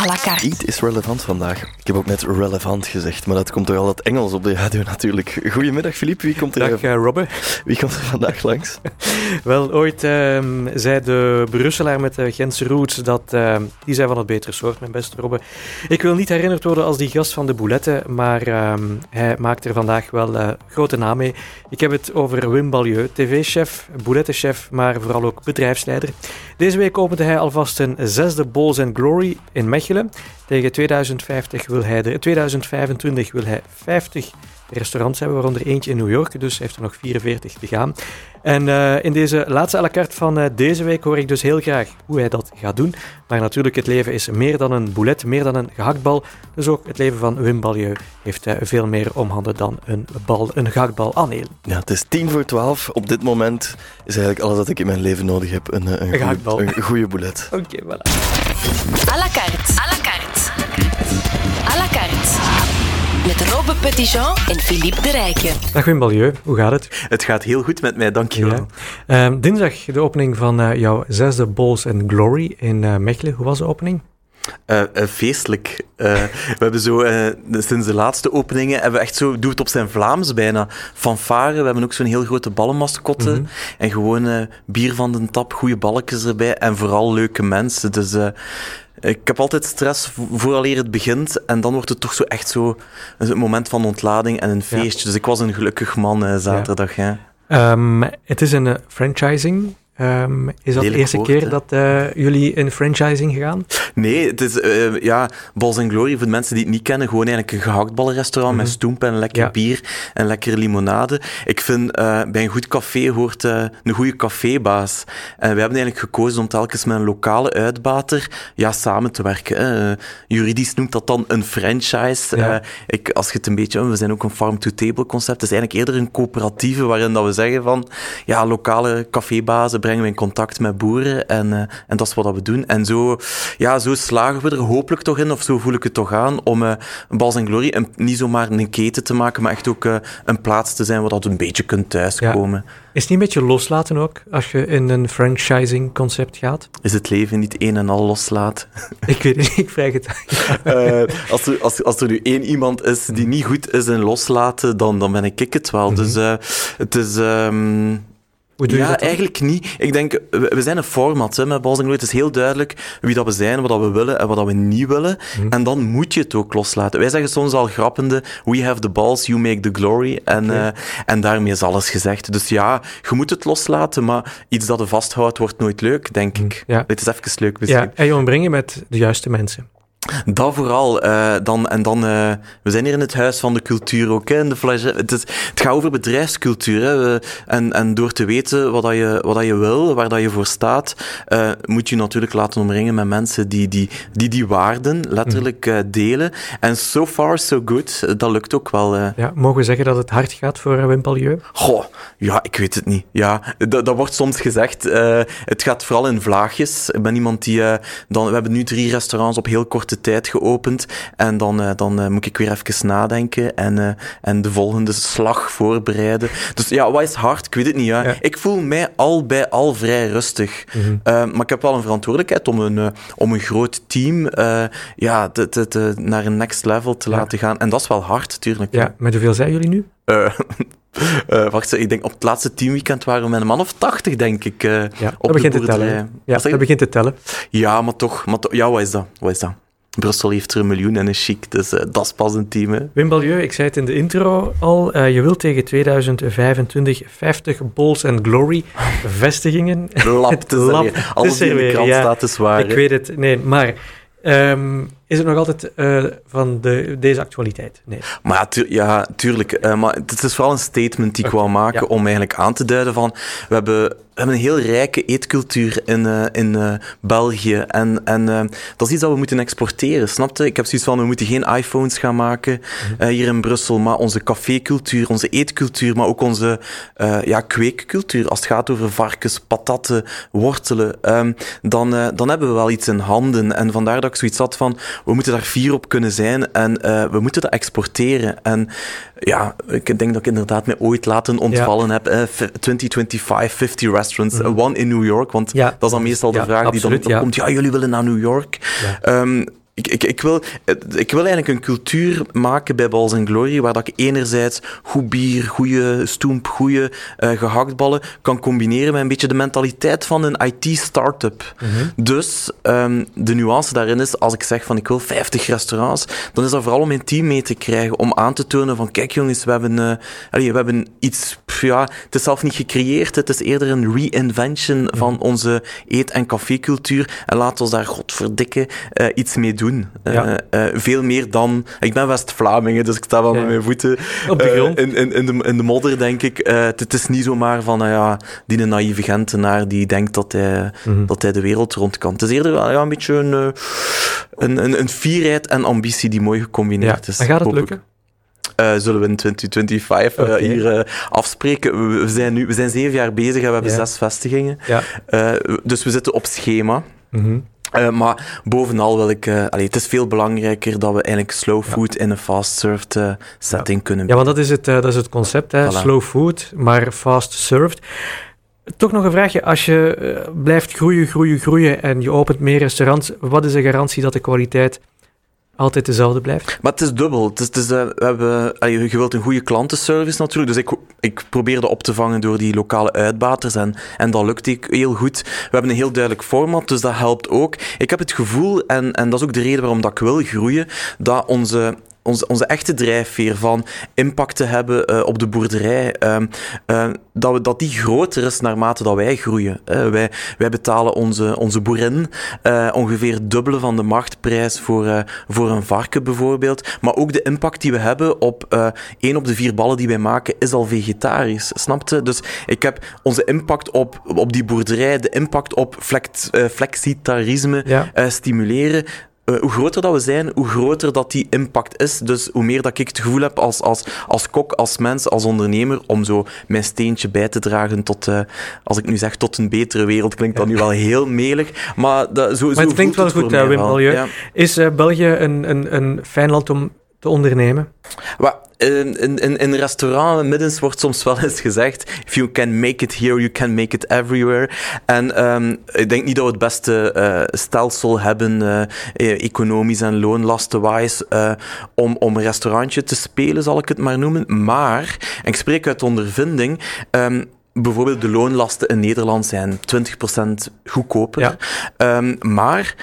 à la carte. Eat is relevant vandaag. Ik heb ook net relevant gezegd, maar dat komt toch al het Engels op de radio natuurlijk. Goedemiddag Filip, wie komt er, Dag uh, Robbe. Wie komt er vandaag langs? Wel, ooit uh, zei de Brusselaar met de Gentse roots dat uh, die zijn van het betere soort, mijn beste Robbe. Ik wil niet herinnerd worden als die gast van de bouletten, maar ehm, hij maakt er vandaag wel uh, grote naam mee. Ik heb het over Wim Balieu, tv-chef, boulettenchef, maar vooral ook bedrijfsleider. Deze week opende hij alvast een zesde Balls and Glory in Mechelen. Tegen 2050 wil hij de, 2025 wil hij 50 restaurants hebben, waaronder eentje in New York. Dus hij heeft er nog 44 te gaan. En uh, in deze laatste à la carte van uh, deze week hoor ik dus heel graag hoe hij dat gaat doen. Maar natuurlijk, het leven is meer dan een boulet, meer dan een gehaktbal. Dus ook het leven van Wim Balieu heeft uh, veel meer omhanden dan een bal, een gehaktbal aanelen. Ja, het is tien voor twaalf. Op dit moment is eigenlijk alles wat ik in mijn leven nodig heb. Een, een, een, goeie, een goede boulet. Oké, okay, voilà. À la carte. Met Robbe Petitjean en Philippe de Rijken. Dag Wim Balieu, hoe gaat het? Het gaat heel goed met mij, dankjewel. Ja. Uh, dinsdag de opening van uh, jouw zesde Balls and Glory in uh, Mechelen. Hoe was de opening? Uh, uh, feestelijk. Uh, we hebben zo, sinds de laatste openingen, hebben we echt zo, doe het op zijn Vlaams bijna, fanfare. We hebben ook zo'n heel grote ballenmascotte. Mm -hmm. En gewoon bier van de tap, goede balletjes erbij en vooral leuke mensen. Dus ik heb altijd stress vooraleer het begint en dan wordt het toch zo echt zo een moment van ontlading en een feestje. Ja. Dus ik was een gelukkig man uh, zaterdag. Ja. Um, het is een franchising. Um, is dat de eerste woord, keer hè? dat uh, jullie in franchising gaan? Nee, het is uh, ja, Balls and Glory, voor de mensen die het niet kennen, gewoon eigenlijk een gehaktballenrestaurant mm -hmm. met stoempen en lekker ja. bier en lekkere limonade. Ik vind, uh, bij een goed café hoort een goede cafébaas. En we hebben eigenlijk gekozen om telkens met een lokale uitbater ja, samen te werken. juridisch noemt dat dan een franchise. Ja. ik, als je het een beetje, we zijn ook een farm-to-table concept. Het is eigenlijk eerder een coöperatieve waarin dat we zeggen van, ja, lokale cafébazen brengen we in contact met boeren en, uh, en dat is wat we doen. En zo, ja, zo slagen we er hopelijk toch in, of zo voel ik het toch aan, om uh, Bals en Glory een, niet zomaar een keten te maken, maar echt ook uh, een plaats te zijn waar dat een beetje kunt thuiskomen. Ja. Is het niet een beetje loslaten ook, als je in een franchising concept gaat? Is het leven niet een en al loslaten? ik weet het niet, ik vraag het. als, er, als, als er nu één iemand is die niet goed is in loslaten, dan, dan ben ik, ik het wel. Mm -hmm. Dus het is... Um, ja, eigenlijk niet. Ik denk, we, we zijn een format hè, met Balls Glory. Het is heel duidelijk wie dat we zijn, wat dat we willen en wat dat we niet willen. Mm. En dan moet je het ook loslaten. Wij zeggen soms al grappende, we have the balls, you make the glory. En, okay. uh, en daarmee is alles gezegd. Dus ja, je moet het loslaten, maar iets dat je vasthoudt wordt nooit leuk, denk mm. ik. Ja. Het is even leuk misschien. Ja, en je ombrengen met de juiste mensen. Dat vooral. Uh, dan, en dan, uh, we zijn hier in het huis van de cultuur ook. Hè, in de flash, het, is, het gaat over bedrijfscultuur. Hè, en, en door te weten wat, dat je, wat dat je wil, waar dat je voor staat, uh, moet je natuurlijk laten omringen met mensen die die, die, die waarden letterlijk mm. delen. En so far, so good. Dat lukt ook wel. Ja, mogen we zeggen dat het hard gaat voor Wim Palieu? Goh, ja, ik weet het niet. Ja, dat, dat wordt soms gezegd. het gaat vooral in vlaagjes. Ik ben iemand die... dan, we hebben nu drie restaurants op heel korte tijd geopend. En dan, uh, dan uh, moet ik weer even nadenken en, uh, en de volgende slag voorbereiden. Dus ja, wat is hard? Ik weet het niet. Ja. ja. Ik voel mij al bij al vrij rustig. Mm -hmm. maar ik heb wel een verantwoordelijkheid om een, om een groot team ja, te, te, te, naar een next level te ja. laten gaan. En dat is wel hard, natuurlijk. Ja, met hoeveel zijn jullie nu? Uh, wacht, ik denk op het laatste teamweekend waren we met een man of tachtig, denk ik. Uh, ja, op dat begint te tellen. Ja, dat begint te tellen. Ja, maar toch, maar to ja, wat is dat? Wat is dat? Brussel heeft er een miljoen en is chic, dus uh, dat is pas een team. Hè. Wim Balieu, ik zei het in de intro al, uh, je wilt tegen 2025 50 Balls and Glory vestigingen. Lap, het lab, Alles in de krant ja, staat is waar. Ik weet het, nee, maar... Um, is het nog altijd uh, van de, deze actualiteit? Nee. Maar ja, tu ja tuurlijk. Uh, maar het is vooral een statement die ik okay, wou maken ja. om eigenlijk aan te duiden van... We hebben, we hebben een heel rijke eetcultuur in, uh, in België. En, en dat is iets dat we moeten exporteren, snapte? Ik heb zoiets van, we moeten geen iPhones gaan maken -hmm. hier in Brussel, maar onze cafécultuur, onze eetcultuur, maar ook onze ja, kweekcultuur, als het gaat over varkens, patatten, wortelen, um, dan, dan hebben we wel iets in handen. En vandaar dat ik zoiets had van we moeten daar fier op kunnen zijn en uh, we moeten dat exporteren. En ja, ik denk dat ik inderdaad mij ooit laten ontvallen ja. heb. Eh, 2025, 50 restaurants, mm. one in New York. Want ja. dat is dan meestal de vraag absoluut, die dan, dan komt. Ja, jullie willen naar New York. Um, ik, ik, ik, wil, ik wil eigenlijk een cultuur maken bij Balls and Glory waar dat ik enerzijds goed bier, goede stoemp, goede uh, gehaktballen kan combineren met een beetje de mentaliteit van een IT-startup. Mhm. Dus um, de nuance daarin is, als ik zeg van ik wil 50 restaurants, dan is dat vooral om een team mee te krijgen, om aan te tonen van kijk jongens, we hebben, uh, allee, we hebben iets, ja, het is zelf niet gecreëerd, het is eerder een reinvention mm van onze eet- en cafécultuur en laten we daar godverdikke uh, iets mee doen doen. Ja. Uh, veel meer dan... Ik ben West-Vlamingen, dus ik sta wel met mijn voeten Op de grond. in, in, in, de, in de modder, denk ik. het is niet zomaar van, ja, die een naïeve Gentenaar die denkt dat hij, mm dat hij de wereld rond kan. Het is eerder wel ja, een beetje een, een, een, een fierheid en ambitie die mooi gecombineerd is. En gaat het lukken? Uh, zullen we in 2025 uh, okay. hier uh, afspreken. We, zijn nu, we zijn zeven jaar bezig en we hebben zes vestigingen. Ja. dus we zitten op schema. Mm -hmm. Uh, maar bovenal wil ik... Uh, allee, het is veel belangrijker dat we eigenlijk slow food in een fast-served uh, setting ja. kunnen Ja, want dat is het, dat is het concept, hè? Voilà. slow food, maar fast-served. Toch nog een vraagje. Als je blijft groeien, groeien, groeien en je opent meer restaurants, wat is de garantie dat de kwaliteit altijd dezelfde blijft. Maar het is dubbel. Het is, uh, we hebben, je wilt een goede klantenservice natuurlijk. Dus ik, ik probeerde op te vangen door die lokale uitbaters. En, en dat lukt ik heel goed. We hebben een heel duidelijk format, dus dat helpt ook. Ik heb het gevoel, en, en dat is ook de reden waarom dat ik wil groeien, dat onze onze, onze echte drijfveer van impact te hebben uh, op de boerderij, uh, uh, dat, we, dat die groter is naarmate dat wij groeien. wij, wij betalen onze, onze boerin ongeveer dubbele van de marktprijs voor, voor een varken bijvoorbeeld. Maar ook de impact die we hebben op één op de vier ballen die wij maken is al vegetarisch. Snapte? Dus ik heb onze impact op, op die boerderij, de impact op flex, flexitarisme ja. stimuleren uh, hoe groter dat we zijn, hoe groter dat die impact is. Dus hoe meer dat ik het gevoel heb als, als, als kok, als mens, als ondernemer, om zo mijn steentje bij te dragen tot, uh, als ik nu zeg tot een betere wereld, klinkt dat nu wel heel melig. Maar, dat, zo, maar het zo klinkt wel goed, uh, Wim. Ja. Is België een, een, een fijn land om te ondernemen? Well, in, in, in restaurants middens wordt soms wel eens gezegd: if you can make it here, you can make it everywhere. En um, ik denk niet dat we het beste uh, stelsel hebben, uh, economisch en loonlastenwijs, uh, om, om een restaurantje te spelen, zal ik het maar noemen. Maar, en ik spreek uit ondervinding. Um, bijvoorbeeld de loonlasten in Nederland zijn 20% goedkoper. Ja. Um, maar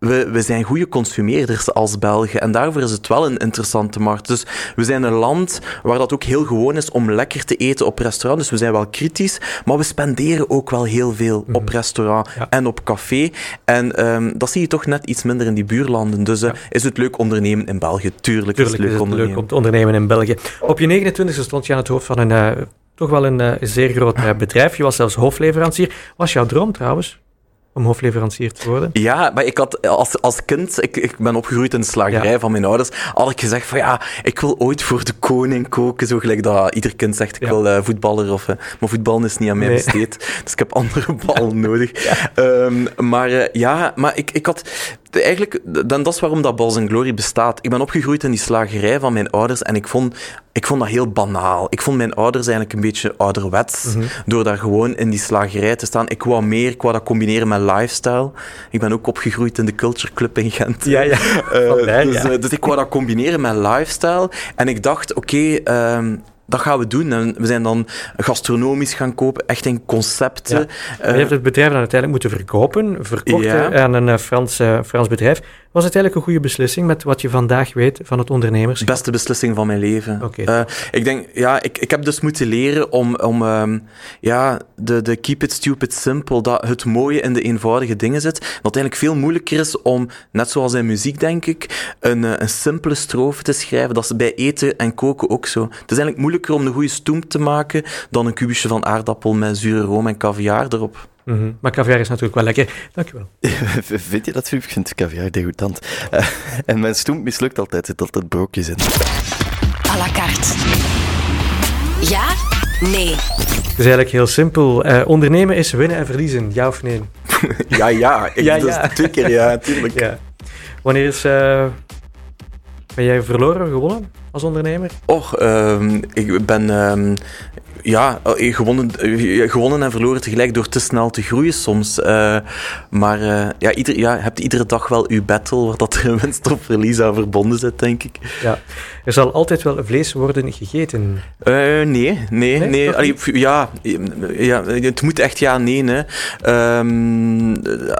we, we zijn goede consumeerders als Belgen. En daarvoor is het wel een interessante markt. Dus we zijn een land waar dat ook heel gewoon is om lekker te eten op restaurant. Dus we zijn wel kritisch, maar we spenderen ook wel heel veel op mhm. restaurant en op café. En um, dat zie je toch net iets minder in die buurlanden. Dus uh, is het leuk ondernemen in België? Tuurlijk, Tuurlijk is het leuk, is het ondernemen. leuk om te ondernemen in België. Op je 29e stond je aan het hoofd van een... Uh, toch wel een uh, zeer groot bedrijf. Je was zelfs hoofdleverancier. Was jouw droom trouwens? Om hofleverancier te worden? Ja, maar ik had als, als kind, ik, ik ben opgegroeid in de slagerij ja. van mijn ouders, had ik gezegd van ja, ik wil ooit voor de koning koken, zo gelijk dat ieder kind zegt, ik ja. wil uh, voetballer of... Uh, maar voetballen is niet aan mij nee. besteed, dus ik heb andere ballen nodig. Um, maar uh, ja, maar ik, ik had eigenlijk, dan, dat is waarom dat Balls Glory bestaat. Ik ben opgegroeid in die slagerij van mijn ouders en ik vond, ik vond dat heel banaal. Ik vond mijn ouders eigenlijk een beetje ouderwets mm -hmm. door daar gewoon in die slagerij te staan. Ik wou meer, ik wou dat combineren met lifestyle. Ik ben ook opgegroeid in de Culture Club in Gent. Ja, ja. Uh, dus, ja. Ik wou dat combineren met lifestyle. En ik dacht, oké, okay, um, dat gaan we doen. En we zijn dan gastronomisch gaan kopen, echt in concepten. Ja. Uh, je hebt het bedrijf dan uiteindelijk moeten verkopen, verkocht ja. aan een Frans, uh, Frans bedrijf. Was het eigenlijk een goede beslissing met wat je vandaag weet van het ondernemerschap? Beste beslissing van mijn leven. Okay. Uh, ik denk, ja, ik, ik heb dus moeten leren om, om um, ja, de, de keep it stupid simple, dat het mooie in de eenvoudige dingen zit. Dat eigenlijk veel moeilijker is om, net zoals in muziek denk ik, een, een simpele strofe te schrijven. Dat is bij eten en koken ook zo. Het is eigenlijk moeilijker om een goede stoem te maken dan een kubusje van aardappel met zure room en caviar erop. Mm -hmm. Maar caviar is natuurlijk wel lekker. Dankjewel. Vind je dat, Filip? Ik vind caviar degoutant. Uh, en mijn stoem mislukt altijd. Er zit altijd brookjes in. À la carte. Ja? Nee. Het is eigenlijk heel simpel. Uh, ondernemen is winnen en verliezen. Ja of nee? ja, ja. Ik, ja, ja. twee keer ja, natuurlijk. Ja. Wanneer is... Uh, ben jij verloren, gewonnen als ondernemer? Och, um, ik ben... Um, ja, eh, gewonnen, eh, gewonnen en verloren tegelijk door te snel te groeien soms. maar ja, ieder, ja, je hebt iedere dag wel uw battle waar dat er winst of verlies aan verbonden zit, denk ik. Ja. Er zal altijd wel vlees worden gegeten. nee, nee, nee. nee. ja, ja, het moet echt ja, nee. Hè. Ehm,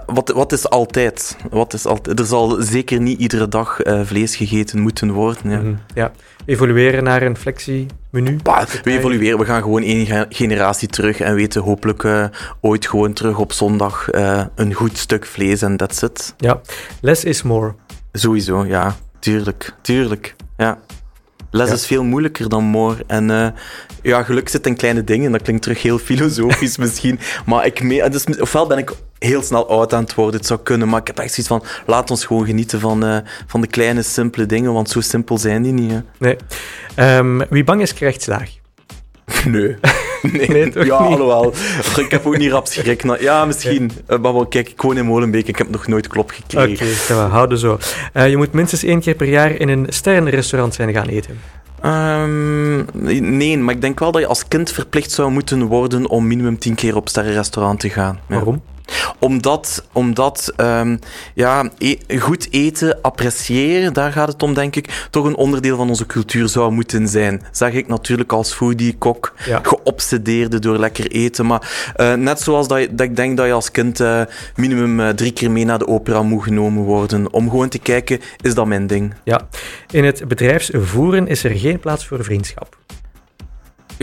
wat, wat is altijd? Wat is altijd? Er zal zeker niet iedere dag vlees gegeten moeten worden. Ja. Mhm, ja evolueren naar een flexie-menu? we evolueren, we gaan gewoon één generatie terug en weten hopelijk uh, ooit gewoon terug op zondag uh, een goed stuk vlees en that's it. Ja, less is more. Sowieso, ja. Tuurlijk, tuurlijk. Ja. Les is veel moeilijker dan more. En uh, ja, geluk zit in kleine dingen. Dat klinkt terug heel filosofisch misschien. Maar ik mee, dus, ofwel ben ik heel snel oud aan het worden. Het zou kunnen, maar ik heb echt zoiets van... Laat ons gewoon genieten van, uh, van de kleine, simpele dingen. Want zo simpel zijn die niet. Hè. Nee. Um, wie bang is, krijgt slaag. Nee. Nee, nee toch ja, niet? alhoewel. Ik heb ook niet rap schrik. Ja, misschien. Ja. Uh, maar kijk, ik woon in Molenbeek ik heb nog nooit klop gekregen. Oké, okay, we houden zo. Uh, je moet minstens één keer per jaar in een sterrenrestaurant zijn gaan eten. Um, nee, maar ik denk wel dat je als kind verplicht zou moeten worden om minimum tien keer op sterrenrestaurant te gaan. Waarom? Omdat, omdat um, ja, e goed eten, appreciëren, daar gaat het om, denk ik, toch een onderdeel van onze cultuur zou moeten zijn. Zeg ik natuurlijk als foodie, kok, ja. geobsedeerde door lekker eten. Maar uh, net zoals dat, ik denk dat je als kind uh, minimum uh, drie keer mee naar de opera moet genomen worden. Om gewoon te kijken, is dat mijn ding? Ja. In het bedrijfsvoeren is er geen plaats voor vriendschap.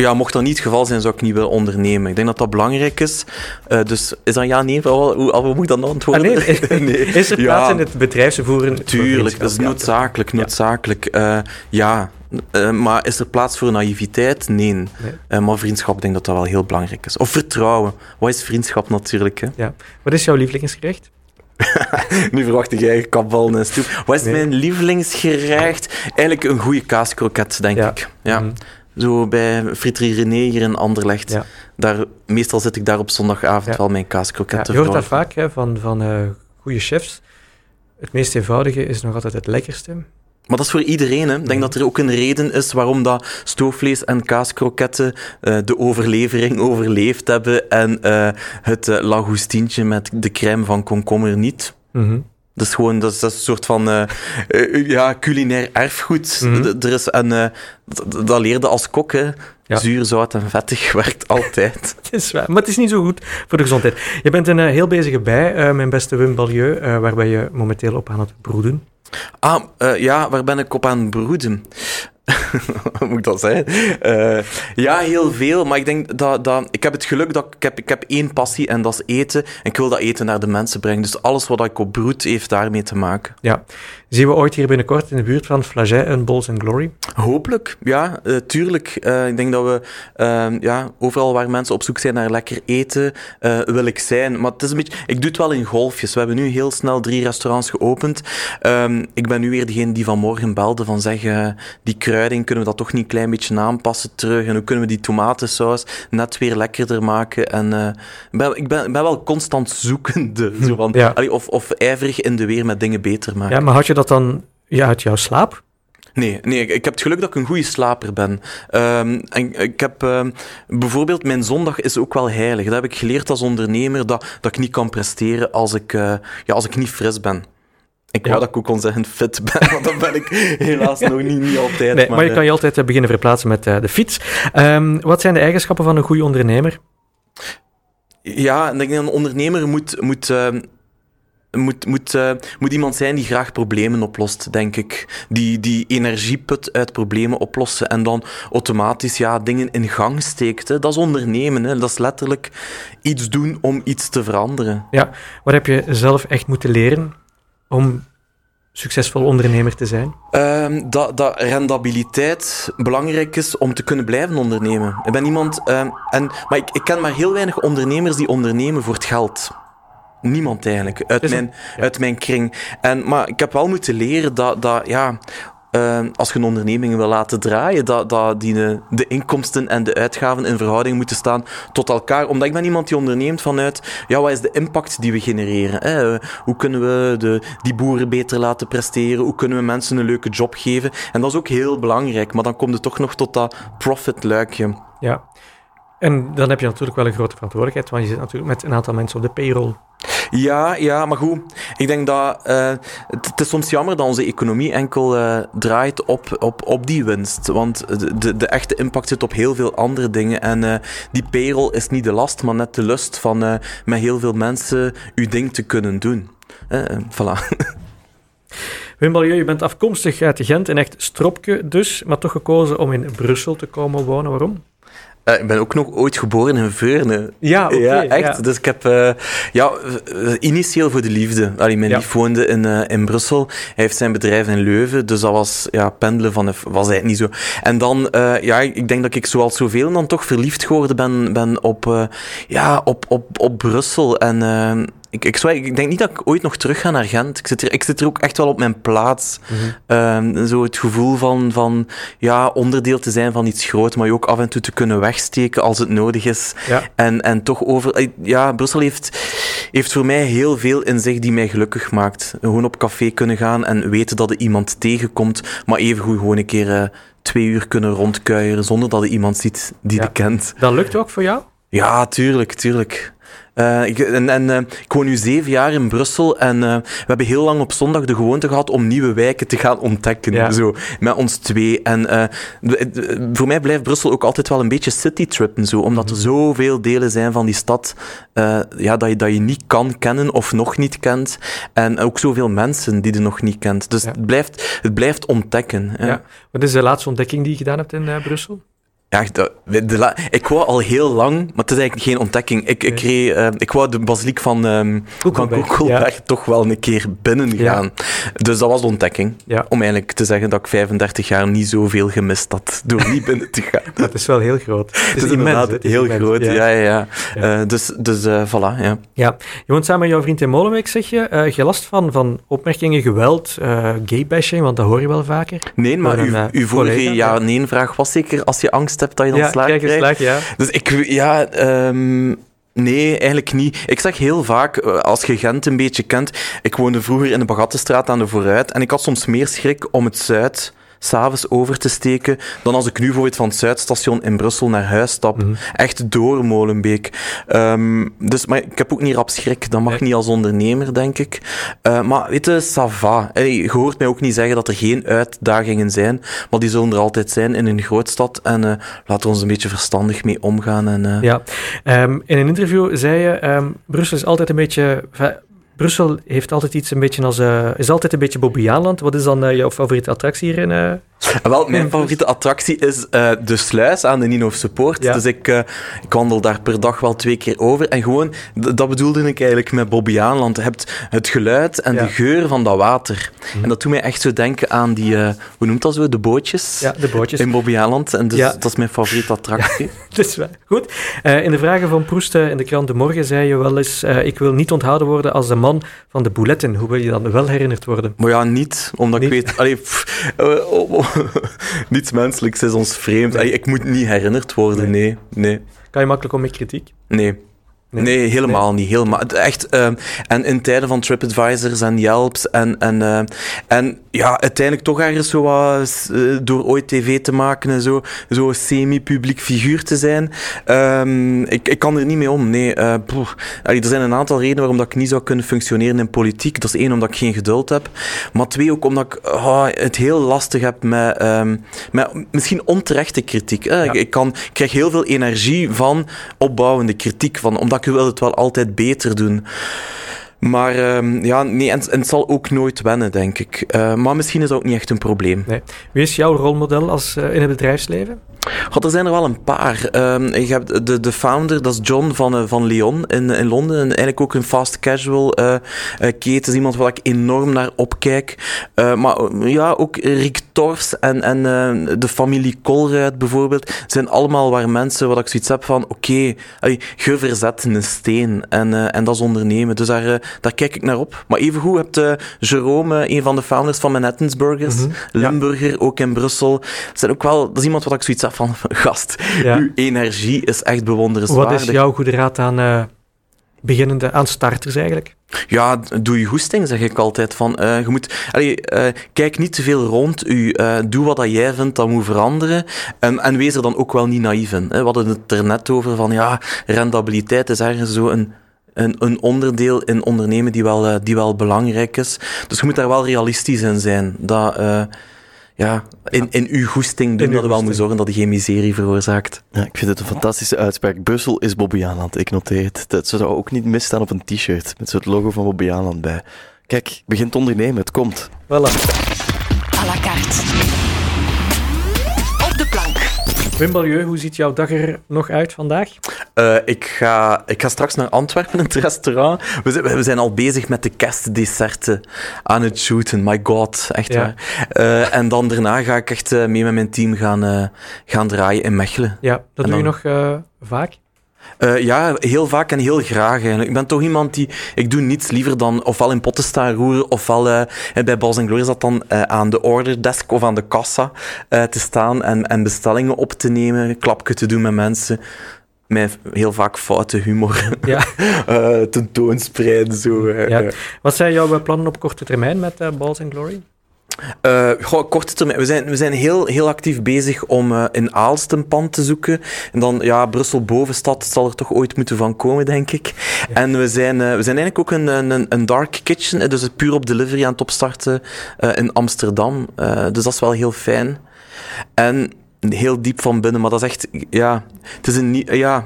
Ja, mocht dat niet het geval zijn, zou ik niet willen ondernemen. Ik denk dat dat belangrijk is. Uh, dus is dat ja, nee? Hoe, hoe moet ik dan antwoorden? Ah, nee. nee. Is er plaats in het bedrijfsvoeren? Tuurlijk, dat is noodzakelijk. noodzakelijk. Uh, ja, uh, maar is er plaats voor naïviteit? Nee. nee. maar vriendschap, ik denk dat dat wel heel belangrijk is. Of vertrouwen. Wat is vriendschap natuurlijk? Hè? Ja. Wat is jouw lievelingsgerecht? nu verwacht jij kabal en stoep. Wat is mijn lievelingsgerecht? Eigenlijk een goede kaaskroket, denk ik. Ja. Mhm. Zo bij Fritterie René hier in Anderlecht. Ja. Daar, meestal zit ik daar op zondagavond wel mijn kaaskroketten ja, Je hoort dat vaak hè, van, van uh, goede chefs. Het meest eenvoudige is nog altijd het lekkerste. Maar dat is voor iedereen. Hè. Ik denk mhm. dat er ook een reden is waarom dat stoofvlees en kaaskroketten uh, de overlevering overleefd hebben en uh, het uh, met de crème van komkommer niet. Mm dat is gewoon dat is, een soort van uh, uh, ja, culinair erfgoed. Mm -hmm. Er is een, uh, dat leerde als kok, hè. Ja. Zuur, zout en vettig werkt altijd. het is waar, maar het is niet zo goed voor de gezondheid. Je bent een heel bezige bij, mijn beste Wim Balieu, waar ben je momenteel op aan het broeden? Ah, ja, waar ben ik op aan het broeden? Hoe moet ik dat zeggen? Uh, ja, heel veel. Maar ik denk dat, dat... Ik heb het geluk dat ik heb, ik heb één passie en dat is eten. En ik wil dat eten naar de mensen brengen. Dus alles wat ik op broed heeft daarmee te maken. Ja. Zien we ooit hier binnenkort in de buurt van Flaget en Balls and Glory? Hopelijk, ja, uh, tuurlijk. Uh, ik denk dat we uh, ja, overal waar mensen op zoek zijn naar lekker eten, wil ik zijn. Maar het is een beetje, ik doe het wel in golfjes. We hebben nu heel snel drie restaurants geopend. Um, ik ben nu weer degene die vanmorgen belde van zeggen, die kruiding, kunnen we dat toch niet een klein beetje aanpassen terug? En hoe kunnen we die tomatensaus net weer lekkerder maken? En ik, ben, ik, ben, ben wel constant zoekende, zo van, ja. allee, of, of ijverig in de weer met dingen beter maken. Ja, maar had je dat dan ja, uit jouw slaap? Nee, nee, ik heb het geluk dat ik een goede slaper ben. Um, en ik heb um, bijvoorbeeld, mijn zondag is ook wel heilig. Dat heb ik geleerd als ondernemer, dat, dat ik niet kan presteren als ik, uh, ja, als ik niet fris ben. Ik ja. wou dat ik ook kon zeggen fit ben, want dan ben ik helaas nog niet, niet altijd. Nee, maar, je kan je altijd uh, beginnen verplaatsen met uh, de fiets. Um, wat zijn de eigenschappen van een goede ondernemer? Ja, ik denk dat een ondernemer moet, moet moet, moet, uh, moet iemand zijn die graag problemen oplost, denk ik. Die, die energie put uit problemen oplossen en dan automatisch ja, dingen in gang steekt. Hè. Dat is ondernemen. Hè. Dat is letterlijk iets doen om iets te veranderen. Ja, wat heb je zelf echt moeten leren om succesvol ondernemer te zijn? Um, dat, dat rendabiliteit belangrijk is om te kunnen blijven ondernemen. Ik ben iemand... Um, en, maar ik, ik ken maar heel weinig ondernemers die ondernemen voor het geld niemand eigenlijk uit, mijn, uit mijn kring. En, maar ik heb wel moeten leren dat, dat ja, uh, als je een onderneming wil laten draaien, dat, dat die de, de, inkomsten en de uitgaven in verhouding moeten staan tot elkaar. Omdat ik ben iemand die onderneemt vanuit, ja, wat is de impact die we genereren? Hoe kunnen we de, die boeren beter laten presteren? Hoe kunnen we mensen een leuke job geven? En dat is ook heel belangrijk, maar dan komt het toch nog tot dat profit-luikje. Ja. En dan heb je natuurlijk wel een grote verantwoordelijkheid, want je zit natuurlijk met een aantal mensen op de payroll. Ja, ja, maar goed. Ik denk dat uh, het, is soms jammer dat onze economie enkel uh, draait op, op, op die winst. Want de, de echte impact zit op heel veel andere dingen. En uh, die payroll is niet de last, maar net de lust van met heel veel mensen uw ding te kunnen doen. voilà. Wim Balieu, je bent afkomstig uit Gent, een echt stropje dus, maar toch gekozen om in Brussel te komen wonen. Waarom? Uh, ik ben ook nog ooit geboren in Veurne. Ja, okay, ja echt. Dus ik heb uh, ja, initieel voor de liefde. Allee, mijn ja. lief woonde in, uh, in Brussel. Hij heeft zijn bedrijf in Leuven. Dus dat was ja, pendelen van was eigenlijk niet zo. En dan, ja, ik denk dat ik zoals zoveel dan toch verliefd geworden ben, ben op, ja, op, op, op Brussel. En ik, ik, ik denk niet dat ik ooit nog terug ga naar Gent. Ik zit er, ik zit er ook echt wel op mijn plaats. Mm zo het gevoel van, van ja, onderdeel te zijn van iets groot, maar je ook af en toe te kunnen wegsteken als het nodig is. Ja. En, en toch over... Eh, ja, Brussel heeft, heeft voor mij heel veel in zich die mij gelukkig maakt. Gewoon op café kunnen gaan en weten dat er iemand tegenkomt, maar even goed gewoon een keer uh, twee uur kunnen rondkuieren zonder dat er iemand ziet die ja. je kent. Dat lukt ook voor jou? Ja, tuurlijk, tuurlijk. Uh, ik, en, en uh, ik woon nu zeven jaar in Brussel en uh, we hebben heel lang op zondag de gewoonte gehad om nieuwe wijken te gaan ontdekken. Ja. Zo, met ons twee. En voor mij blijft Brussel ook altijd wel een beetje citytrippen, zo, omdat er mhm. zoveel delen zijn van die stad ja, dat, je, dat je niet kan kennen of nog niet kent. En ook zoveel mensen die je nog niet kent. Dus ja. het, blijft, het blijft ontdekken. Ja. Wat is de laatste ontdekking die je gedaan hebt in Brussel? Ja, de, de ik wou al heel lang, maar het is eigenlijk geen ontdekking. Ik, ik, reed, uh, ik wou de basiliek van, um, van Koekelberg toch wel een keer binnen gaan. Ja. Dus dat was de ontdekking. Ja. Om eigenlijk te zeggen dat ik 35 jaar niet zoveel gemist had door niet binnen te gaan. dat is wel heel groot. Het is, het is inderdaad heel immens. groot. Ja, ja, ja. Uh, dus dus uh, voilà, ja. ja. Je woont samen met jouw vriend in Molenbeek, zeg je. Je last van, van opmerkingen, geweld, gaybashing, want dat hoor je wel vaker. Nee, maar, uw, uw vorige ja-nee-vraag was zeker als je angst hebt dat je dan ja, slaag krijgt. Ja. Dus ik, ja, um, Nee, eigenlijk niet. Ik zeg heel vaak, eh, als je Gent een beetje kent, ik woonde vroeger in de Bagattenstraat aan de Vooruit en ik had soms meer schrik om het Zuid s'avonds over te steken dan als ik nu bijvoorbeeld van het Zuidstation in Brussel naar huis stap. Mm -hmm. Echt door Molenbeek. Um, dus, maar ik heb ook niet rap schrik. Dat mag niet als ondernemer, denk ik. Uh, maar weet je, ça va. Hey, je hoort mij ook niet zeggen dat er geen uitdagingen zijn, maar die zullen er altijd zijn in een grootstad. En uh, laten we ons een beetje verstandig mee omgaan. En, uh... Ja, um, in een interview zei je, um, Brussel is altijd een beetje Brussel heeft altijd iets een beetje als, uh, is altijd een beetje Bobbejaanland. Wat is dan uh, jouw favoriete attractie hier in, uh, wel, mijn favoriete attractie is uh, de sluis aan de Nino Support. Ja. Dus ik, uh, ik wandel daar per dag wel twee keer over. En gewoon, dat bedoelde ik eigenlijk met Bobbejaanland. Je hebt het geluid en ja. de geur van dat water. Mm. En dat doet mij echt zo denken aan die, uh, hoe noemt dat zo, de bootjes? Ja, de bootjes. In Bobbejaanland. En dus, dat is mijn favoriete attractie. dus wel. Goed. in de vragen van Proest in de krant De Morgen zei je wel eens, ik wil niet onthouden worden als de man van de bouletten. Hoe wil je dan wel herinnerd worden? Maar ja, niet. Omdat niet. ik weet... Allee, pff, oh, oh. Niets menselijks is ons vreemd. Nee. Ik moet niet herinnerd worden, nee. nee. Kan je makkelijk om met kritiek? Nee. Nee, nee, helemaal nee. niet. Helemaal. Echt, uh, en in tijden van TripAdvisors en Yelps en, en, uh, en ja, uiteindelijk toch ergens zo wat, uh, door ooit tv te maken en zo, zo semi-publiek figuur te zijn. Um, ik, ik kan er niet mee om, nee. Allee, er zijn een aantal redenen waarom dat ik niet zou kunnen functioneren in politiek. Dat is één, omdat ik geen geduld heb. Maar twee, ook omdat ik oh, het heel lastig heb met, um, met misschien onterechte kritiek. Ja. Ik, ik, kan, ik krijg heel veel energie van opbouwende kritiek, van, omdat ik wil het wel altijd beter doen. Maar um, ja, nee, en, en, het zal ook nooit wennen, denk ik. Uh, maar misschien is dat ook niet echt een probleem. Nee. Wie is jouw rolmodel als, uh, in het bedrijfsleven? God, er zijn er wel een paar. Um, je hebt de, de founder, dat is John van, uh, van Leon in, in Londen. En eigenlijk ook een fast casual uh, keten. Is iemand waar ik enorm naar opkijk. maar ja, ook Rick Torfs en, en de familie Colruyt bijvoorbeeld. zijn allemaal waar mensen, wat ik zoiets heb van, oké, okay, je verzet een steen. En, en dat is ondernemen. Dus daar, daar kijk ik naar op. Maar evengoed hebt uh, Jerome, een van de founders van Manhattan's Burgers. Mm -hmm. Limburger, ja. ook in Brussel. Dat, zijn ook wel, dat is iemand wat ik zoiets heb van, gast, ja. uw energie is echt bewonderenswaardig. Wat is jouw goede raad aan uh, beginnende aan starters eigenlijk? Ja, doe je goesting, zeg ik altijd. Van, uh, je moet, allee, uh, kijk niet te veel rond u. Uh, doe wat dat jij vindt dat moet veranderen. Um, en wees er dan ook wel niet naïef in. Hè. We hadden het er net over van ja, rendabiliteit is ergens zo een, een, een onderdeel in ondernemen die wel, die wel belangrijk is. Dus je moet daar wel realistisch in zijn. Dat ja, in, in uw goesting doen dat we wel moet zorgen dat hij geen miserie veroorzaakt. Ja, ik vind het een fantastische uitspraak. Brussel is Bobby Aanland. Ik noteer het. Dat zou ook niet misstaan op een t-shirt met zo'n logo van Bobby Aanland bij. Kijk, begint ondernemen. Het komt. Voilà. À la carte. Op de plank. Wim Balieu, hoe ziet jouw dag er nog uit vandaag? Uh, ik, ga, ik ga straks naar Antwerpen, in het restaurant. We zijn, we zijn al bezig met de kerstdesserten aan het shooten. My god, echt ja. waar. Uh, en dan daarna ga ik echt uh, mee met mijn team gaan, gaan draaien in Mechelen. Ja, dat en doe dan... je nog vaak? Uh, ja, heel vaak en heel graag eigenlijk. Ik ben toch iemand die... Ik doe niets liever dan ofwel in potten staan roeren, ofwel uh, bij Bas Glory is dat dan uh, aan de orderdesk of aan de kassa te staan en, en bestellingen op te nemen, klapje te doen met mensen met heel vaak foute humor ja. tentoonspreiden. Zo, ja. Wat zijn jouw plannen op korte termijn met Balls and Glory? Uh, goh, korte termijn. We zijn, we zijn heel, heel actief bezig om uh, in Aalst een pand te zoeken. En dan, ja, Brussel bovenstad zal er toch ooit moeten van komen, denk ik. Ja. En we zijn, uh, we zijn eigenlijk ook een, een, een dark kitchen, dus puur op delivery aan het opstarten in Amsterdam. dus dat is wel heel fijn. En heel diep van binnen, maar dat is echt, ja, het is een, ja,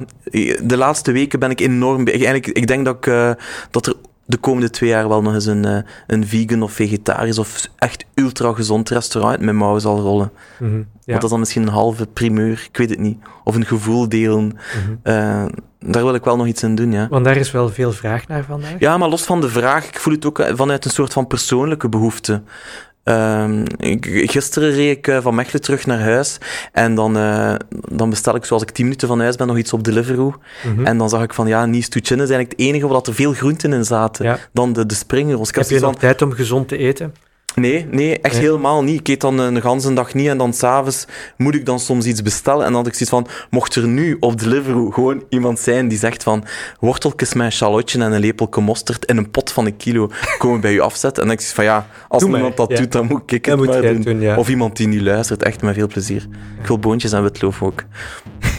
de laatste weken ben ik enorm, eigenlijk, ik denk dat ik, dat er de komende twee jaar wel nog eens een, uh, een vegan of vegetarisch of echt ultra gezond restaurant met mouwen zal rollen. Mm -hmm, ja. dat is dan misschien een halve primeur, ik weet het niet. Of een gevoel delen. Mm -hmm. uh, daar wil ik wel nog iets in doen, ja. Want daar is wel veel vraag naar vandaag. Ja, maar los van de vraag, ik voel het ook vanuit een soort van persoonlijke behoefte. Uh, gisteren reed ik uh, van Mechelen terug naar huis en dan, uh, dan bestel ik, zoals ik 10 minuten van huis ben, nog iets op Deliveroo. Mm -hmm. En dan zag ik van, ja, Nice is eigenlijk het enige waar er veel groenten in zaten. Ja. Dan de, de springrolls. Heb je nog tijd om gezond te eten? Nee, nee, echt nee. helemaal niet. Ik eet dan een ganse dag niet en dan s'avonds moet ik dan soms iets bestellen. En dan had ik zoiets van, mocht er nu op Deliveroo gewoon iemand zijn die zegt van worteltjes met een shallotje en een lepelke mosterd in een pot van een kilo komen bij u afzetten. En dan denk ik van, ja, als Doe iemand mij. dat ja. doet, dan moet ik het ja, maar doen. doen ja. Of iemand die niet luistert, echt met veel plezier. Ik wil boontjes en witloof ook.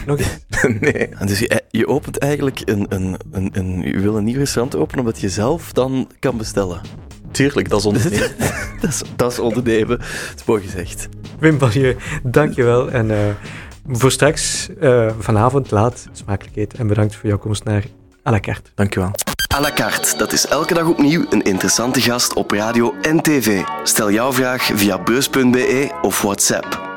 Nog nee. Dus je, je opent eigenlijk een, een, een, een, je wil een nieuw restaurant openen omdat je zelf dan kan bestellen. Tuurlijk, dat is ondernemen. dat, is, dat is ondernemen. Dat is mooi gezegd. Wim Barrieu, dankjewel. En uh, voor straks, uh, vanavond laat, smakelijk eten. En bedankt voor jouw komst naar à la carte. Dankjewel. À la carte, dat is elke dag opnieuw een interessante gast op radio en tv. Stel jouw vraag via beurs.be of WhatsApp.